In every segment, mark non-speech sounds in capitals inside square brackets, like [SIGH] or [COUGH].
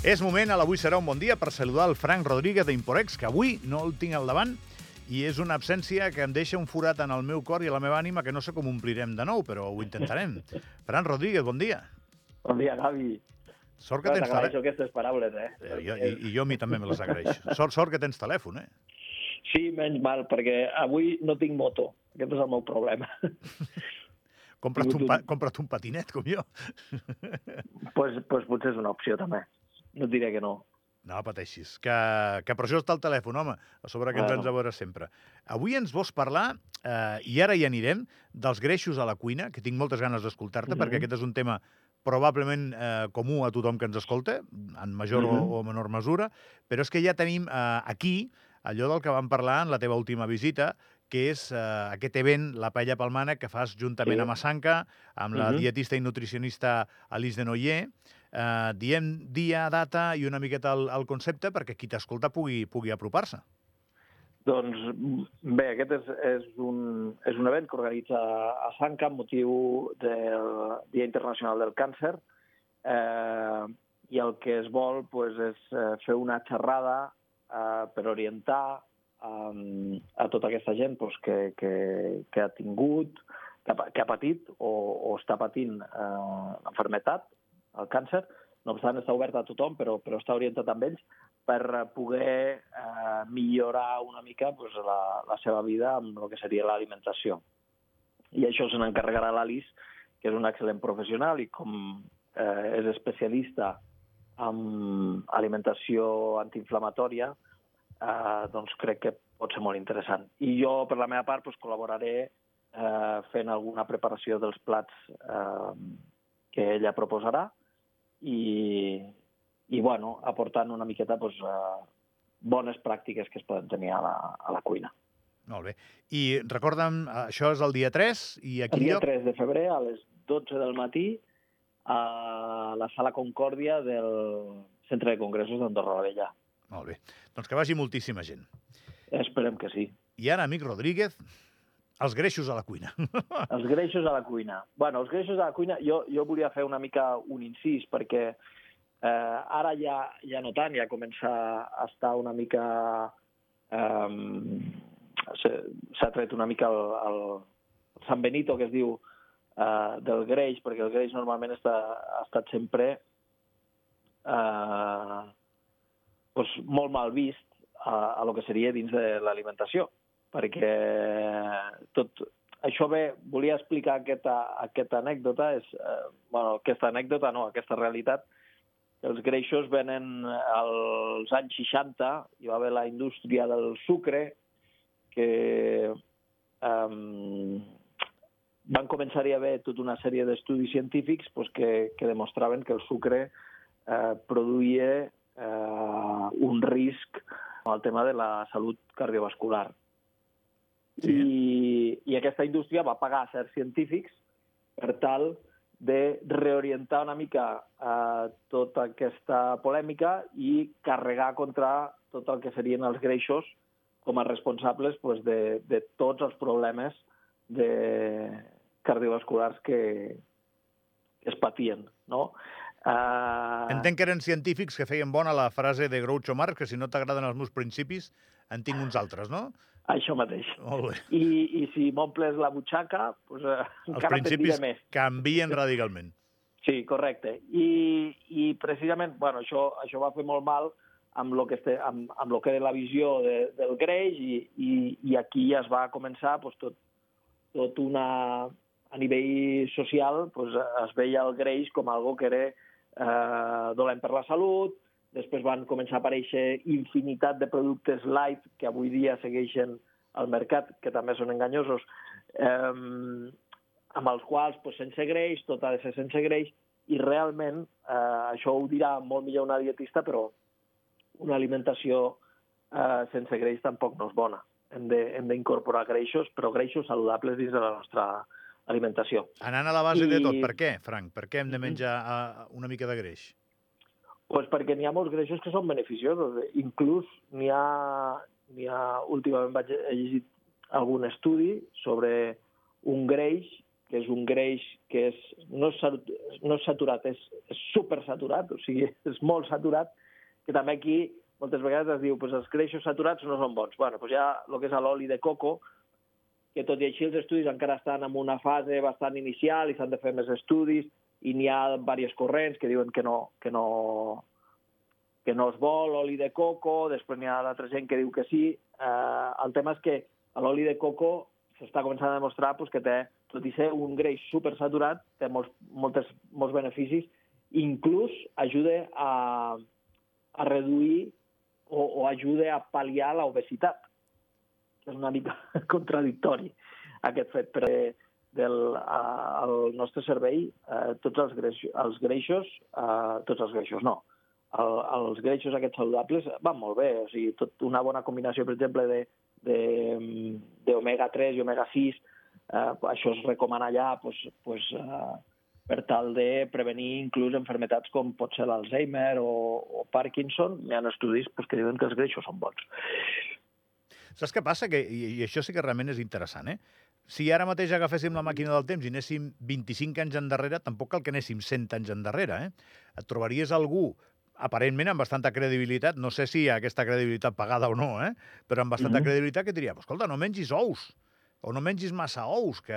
És moment, a l'Avui serà un bon dia, per saludar el Frank Rodríguez d'Imporex, que avui no el tinc al davant, i és una absència que em deixa un forat en el meu cor i a la meva ànima que no sé com omplirem de nou, però ho intentarem. [LAUGHS] Frank Rodríguez, bon dia. Bon dia, Gavi. Sort que tens telèfon. T'agraeixo aquestes paraules, eh? Eh, jo, i, I jo a mi també me les agraeixo. [LAUGHS] Sort, sort que tens telèfon, eh? Sí, menys mal, perquè avui no tinc moto. Aquest és el meu problema. [LAUGHS] Compra't un, pa, compra't un patinet, com jo. pues, pues potser és una opció, també. No et diré que no. No pateixis, que, que per això està el telèfon, home, a sobre que ens Bueno. ens a veure sempre. Avui ens vols parlar, eh, i ara hi anirem, dels greixos a la cuina, que tinc moltes ganes d'escoltar-te, Mhm. perquè aquest és un tema probablement eh, comú a tothom que ens escolta, en major Mhm. o, o menor mesura, però és que ja tenim eh, aquí allò del que vam parlar en la teva última visita, que és eh, aquest event, la Paella Palmana, que fas juntament Sí. amb Assanca, amb la Mhm. dietista i nutricionista Alice de Noyer. Eh, diem dia, data i una miqueta el, el concepte perquè qui t'escolta pugui, pugui apropar-se. Doncs bé, aquest és, és, un, és un event que organitza a Sanca amb motiu del Dia Internacional del Càncer eh, i el que es vol pues, és eh, fer una xerrada eh, per orientar eh, a tota aquesta gent pues, que, que, que ha tingut, que ha, que ha patit o, o està patint eh, l'enfermetat, el càncer. No obstant, està obert a tothom, però, però està orientat amb ells per poder eh, millorar una mica pues, la, la seva vida amb el que seria l'alimentació. I això se n'encarregarà l'Alice, que és un excel·lent professional i com eh, és especialista en alimentació antiinflamatòria, eh, doncs crec que pot ser molt interessant. I jo, per la meva part, doncs, col·laboraré eh, fent alguna preparació dels plats eh, que ella proposarà i, i bueno, aportant una miqueta doncs, eh, bones pràctiques que es poden tenir a la, a la cuina. Molt bé. I recorda'm, això és el dia 3 i a El quin dia lloc? 3 de febrer, a les 12 del matí, a la sala Concòrdia del Centre de Congressos d'Andorra la Vella. Molt bé. Doncs que vagi moltíssima gent. Esperem que sí. I ara, amic Rodríguez, els greixos a la cuina. [LAUGHS] Els greixos a la cuina. bueno, els greixos a la cuina, jo, jo volia fer una mica un incís, perquè eh, ara ja, ja no tant, ja comença a estar una mica... Eh, s'ha- tret una mica el, el San Benito, que es diu, eh, del greix, perquè el greix normalment està, ha estat sempre eh, doncs molt mal vist a, a lo que seria dins de l'alimentació, perquè tot, això bé, volia explicar aquesta, aquesta anècdota, és, eh, bueno, aquesta anècdota no, aquesta realitat, els greixos venen als anys 60, hi va haver la indústria del sucre, que um, van començar-hi a haver tota una sèrie d'estudis científics pues, que, que demostraven que el sucre eh, produïa eh, un risc al tema de la salut cardiovascular. Sí. I, I aquesta indústria va pagar a certs científics per tal de reorientar una mica eh, tota aquesta polèmica i carregar contra tot el que serien els greixos com a responsables pues, de, de tots els problemes de cardiovasculars que, que es patien. No? Uh, Entenc que eren científics que feien bona la frase de Groucho Marx, que si no t'agraden els meus principis, en tinc uns altres, no? Això mateix. Molt bé. I, i si m'omples la butxaca, pues, uh, Els encara te'n diré més. canvien radicalment. Sí, correcte. I, i precisament, bueno, això, això va fer molt mal amb lo que, este, amb, amb lo que era la visió de, del greix i, i, i aquí ja es va començar pues, tot, tot una... A nivell social pues, es veia el greix com algo que era eh, dolent per la salut, després van començar a aparèixer infinitat de productes light que avui dia segueixen al mercat, que també són enganyosos, eh, amb els quals, pues, sense greix, tot ha de ser sense greix, i realment, eh, això ho dirà molt millor una dietista, però una alimentació eh, sense greix tampoc no és bona. Hem de- d'incorporar greixos, però greixos saludables dins de la nostra alimentació. Anant a la base de I- tot, per què, Frank? Per què hem de menjar uh, una mica de greix? Pues perquè n'hi ha molts greixos que són beneficiosos. Inclús n'hi ha... Últimament vaig, he llegit algun estudi sobre un greix que és un greix que és, no, és, no és saturat, és, és supersaturat, o sigui, [LAUGHS] és molt saturat, que també aquí moltes vegades es diu pues, els greixos saturats no són bons. bueno, pues ha el que és l'oli de coco, que tot i així els estudis encara estan en una fase bastant inicial i s'han de fer més estudis i n'hi ha diversos corrents que diuen que no, que no, que no es vol l'oli de coco, després n'hi ha l'altra gent que diu que sí. Eh, el tema és que l'oli de coco s'està començant a demostrar pues, que té, tot i ser un greix supersaturat, té molts, moltes, molts beneficis, inclús ajuda a, a reduir o, o ajuda a pal·liar l'obesitat. És una mica [LAUGHS] contradictori aquest fet, però del, al nostre cervell eh, tots els greixos, els greixos eh, tots els greixos no, el, els greixos aquests saludables van molt bé, o sigui, tot una bona combinació, per exemple, de, d'omega-3 i omega-6, eh, això es recomana allà pues, pues, eh, per tal de prevenir inclús enfermetats com pot ser l'Alzheimer o, o Parkinson. Hi ha estudis pues, que diuen que els greixos són bons. Saps què passa? Que, i, I això sí que realment és interessant, eh? Si ara mateix agaféssim la màquina del temps i anéssim 25 anys endarrere, tampoc cal que anéssim 100 anys endarrere, eh? Et trobaries algú aparentment amb bastanta credibilitat, no sé si aquesta credibilitat pagada o no, eh? però amb bastanta mm -hmm. credibilitat que diria, escolta, no mengis ous, o no mengis massa ous, que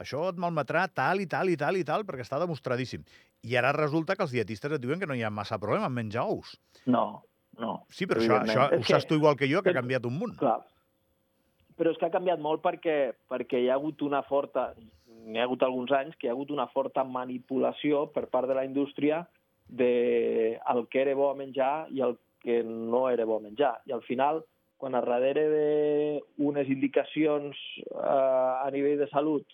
això et malmetrà tal i tal i tal i tal, perquè està demostradíssim. I ara resulta que els dietistes et diuen que no hi ha massa problema en menjar ous. No, no. Sí, però això, això ho saps tu igual que jo, que ha canviat un munt. Clar. Però és que ha canviat molt perquè, perquè hi ha hagut una forta... N'hi ha hagut alguns anys que hi ha hagut una forta manipulació per part de la indústria de el que era bo a menjar i el que no era bo a menjar. I al final, quan a darrere d'unes indicacions eh, a nivell de salut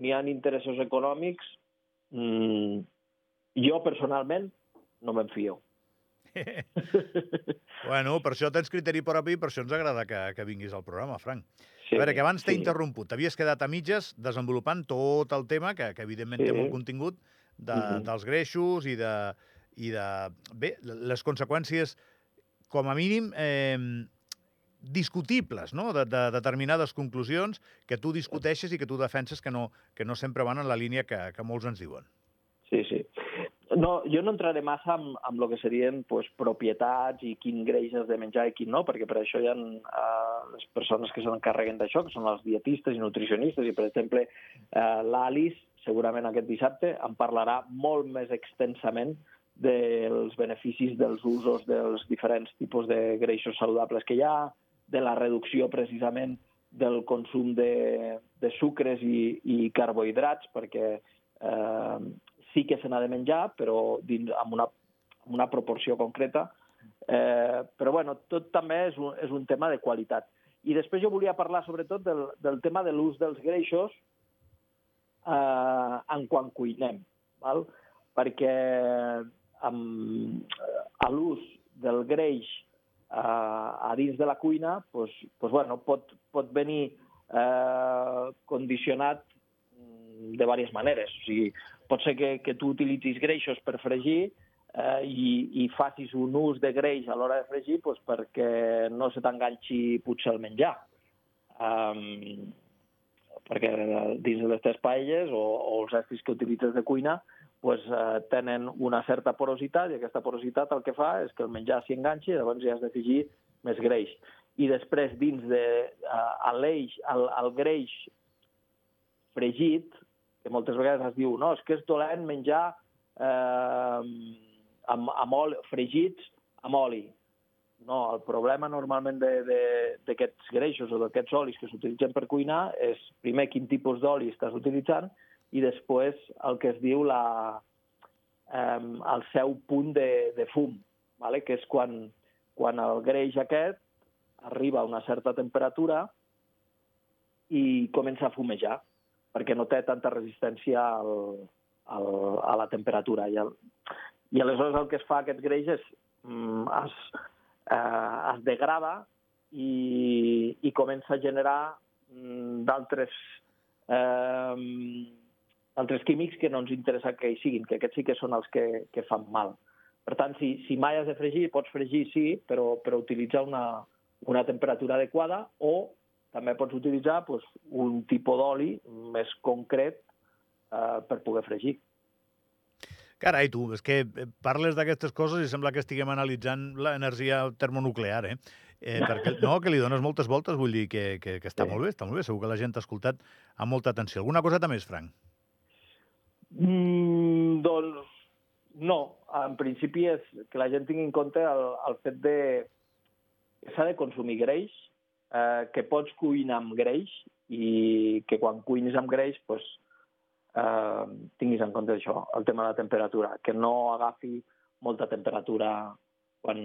n'hi ha interessos econòmics, mm, jo personalment no me'n fio. [LAUGHS] bueno, per això tens criteri propi i per això ens agrada que, que vinguis al programa, Frank. Sí, a veure, que abans t'he sí. interromput. T'havies quedat a mitges desenvolupant tot el tema, que, que evidentment sí. té molt contingut, de, uh -huh. dels greixos i de, i de... Bé, les conseqüències, com a mínim, eh, discutibles, no?, de, de determinades conclusions que tu discuteixes i que tu defenses que no, que no sempre van en la línia que, que molts ens diuen. Sí, sí. No, jo no entraré massa amb, amb el que serien pues, propietats i quin greix has de menjar i quin no, perquè per això hi ha uh, les persones que s'encarreguen d'això, que són els dietistes i nutricionistes, i per exemple uh, l'Alice segurament aquest dissabte, en parlarà molt més extensament dels beneficis dels usos dels diferents tipus de greixos saludables que hi ha, de la reducció precisament del consum de, de sucres i, i carbohidrats, perquè eh, sí que se n'ha de menjar, però dins, amb, una, amb una proporció concreta. Eh, però bueno, tot també és un, és un tema de qualitat. I després jo volia parlar sobretot del, del tema de l'ús dels greixos eh, en quan cuinem, val? perquè amb, a l'ús del greix eh, a dins de la cuina pues, pues bueno, pot, pot venir eh, condicionat mm, de diverses maneres. O sigui, pot ser que, que tu utilitzis greixos per fregir eh, i, i facis un ús de greix a l'hora de fregir pues, perquè no se t'enganxi potser el menjar. Um, perquè dins de les teves paelles o, o els estris que utilitzes de cuina pues, eh, tenen una certa porositat i aquesta porositat el que fa és que el menjar s'hi enganxi i llavors ja has d'afegir més greix. I després, dins de eh, l'eix, el, el greix fregit, que moltes vegades es diu, no, és que és dolent menjar eh, amb, amb oli, fregits amb oli. No, el problema normalment d'aquests greixos o d'aquests olis que s'utilitzen per cuinar és, primer, quin tipus d'oli estàs utilitzant i després el que es diu la, eh, el seu punt de, de fum, vale? que és quan, quan el greix aquest arriba a una certa temperatura i comença a fumejar, perquè no té tanta resistència al, al, a la temperatura. I, el, I aleshores el que es fa aquest greix és mm, es, eh, es degrada i, i comença a generar mm, d'altres eh, altres químics que no ens interessa que hi siguin, que aquests sí que són els que, que fan mal. Per tant, si, si mai has de fregir, pots fregir, sí, però, però utilitzar una, una temperatura adequada o també pots utilitzar pues, un tipus d'oli més concret eh, per poder fregir. Carai, tu, és que eh, parles d'aquestes coses i sembla que estiguem analitzant l'energia termonuclear, eh? eh [LAUGHS] perquè, no, que li dones moltes voltes, vull dir que, que, que està Sí. molt bé, està molt bé. Segur que la gent t'ha escoltat amb molta atenció. Alguna coseta més, Frank? Mm, doncs no, en principi és que la gent tingui en compte el, el fet de que s'ha de consumir greix, eh, que pots cuinar amb greix i que quan cuinis amb greix pues, eh, tinguis en compte això, el tema de la temperatura, que no agafi molta temperatura quan,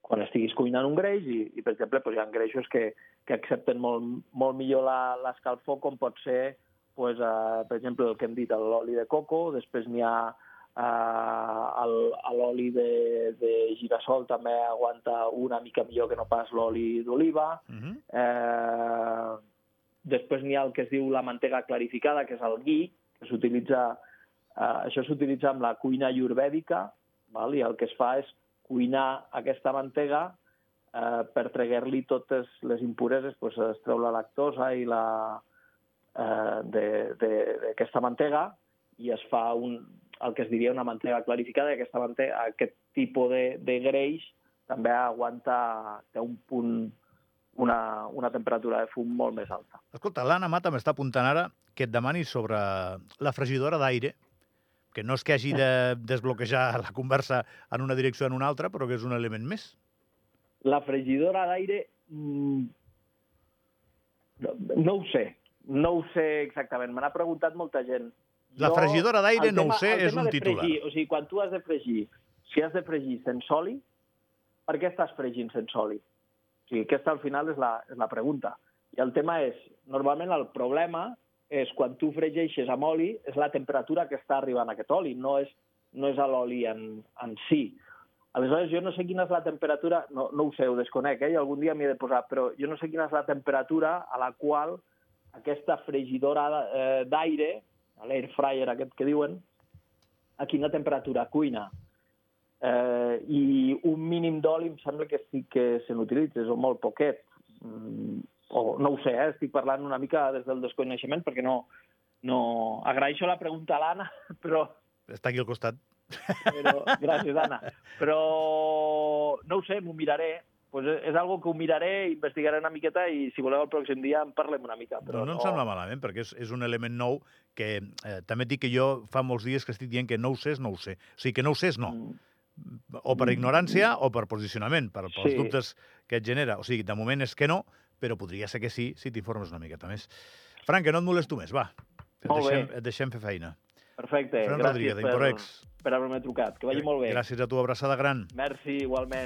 quan estiguis cuinant un greix i, i per exemple, pues, hi ha greixos que, que accepten molt, molt millor la- l'escalfor com pot ser pues, eh, per exemple, el que hem dit, l'oli de coco, després n'hi ha eh, l'oli de, de girassol també aguanta una mica millor que no pas l'oli d'oliva. Uh -huh. Eh, després n'hi ha el que es diu la mantega clarificada, que és el ghee, que s'utilitza... Eh, això s'utilitza amb la cuina ayurvèdica, val? i el que es fa és cuinar aquesta mantega eh, per treguer-li totes les impureses, pues, es treu la lactosa i la eh, d'aquesta mantega i es fa un, el que es diria una mantega clarificada, i aquesta mantega, aquest tipus de, de greix també aguanta, té un punt, una, una temperatura de fum molt més alta. Escolta, l'Anna Mata m'està apuntant ara que et demani sobre la fregidora d'aire, que no és que hagi de desbloquejar la conversa en una direcció o en una altra, però que és un element més. La fregidora d'aire, mm, no, no ho sé, no ho sé exactament. Me n'ha preguntat molta gent. La fregidora d'aire, no ho sé, és un titular. Fregir, o sigui, quan tu has de fregir, si has de fregir sense oli, per què estàs fregint sense oli? O sigui, aquesta al final és la, és la pregunta. I el tema és, normalment el problema és quan tu fregeixes amb oli, és la temperatura que està arribant a aquest oli, no és, no és l'oli en, en si. Aleshores, jo no sé quina és la temperatura, no, no ho sé, ho desconec, eh? i algun dia m'hi he de posar, però jo no sé quina és la temperatura a la qual aquesta fregidora eh, d'aire, l'air fryer aquest que diuen, a quina temperatura cuina. Eh, I un mínim d'oli em sembla que sí que se n'utilitza, o molt poquet. Mm, o no ho sé, eh? estic parlant una mica des del desconeixement perquè no, no... Agraeixo la pregunta a l'Anna, [LAUGHS] però Està aquí al costat. però, gràcies, Anna. Però no ho sé, m'ho miraré. Pues és, és algo que ho miraré, investigaré una miqueta i si voleu el pròxim dia en parlem una mica. Però no, no em sembla malament, perquè és, és un element nou que eh, també et dic que jo fa molts dies que estic dient que no ho sé és no ho sé. O sigui, que no ho sé és no. Mm, O per ignorància o per posicionament, per, pels Sí. dubtes que et genera. O sigui, de moment és que no, però podria ser que sí si t'informes una miqueta més. Frank, que no et molesto més, va. Et Molt bé. deixem, et deixem fer feina. Perfecte, Fran gràcies Rodríguez, per, d'Imporex. per haver-me trucat. Que vagi molt bé. Gràcies a tu, abraçada gran. Merci, igualment.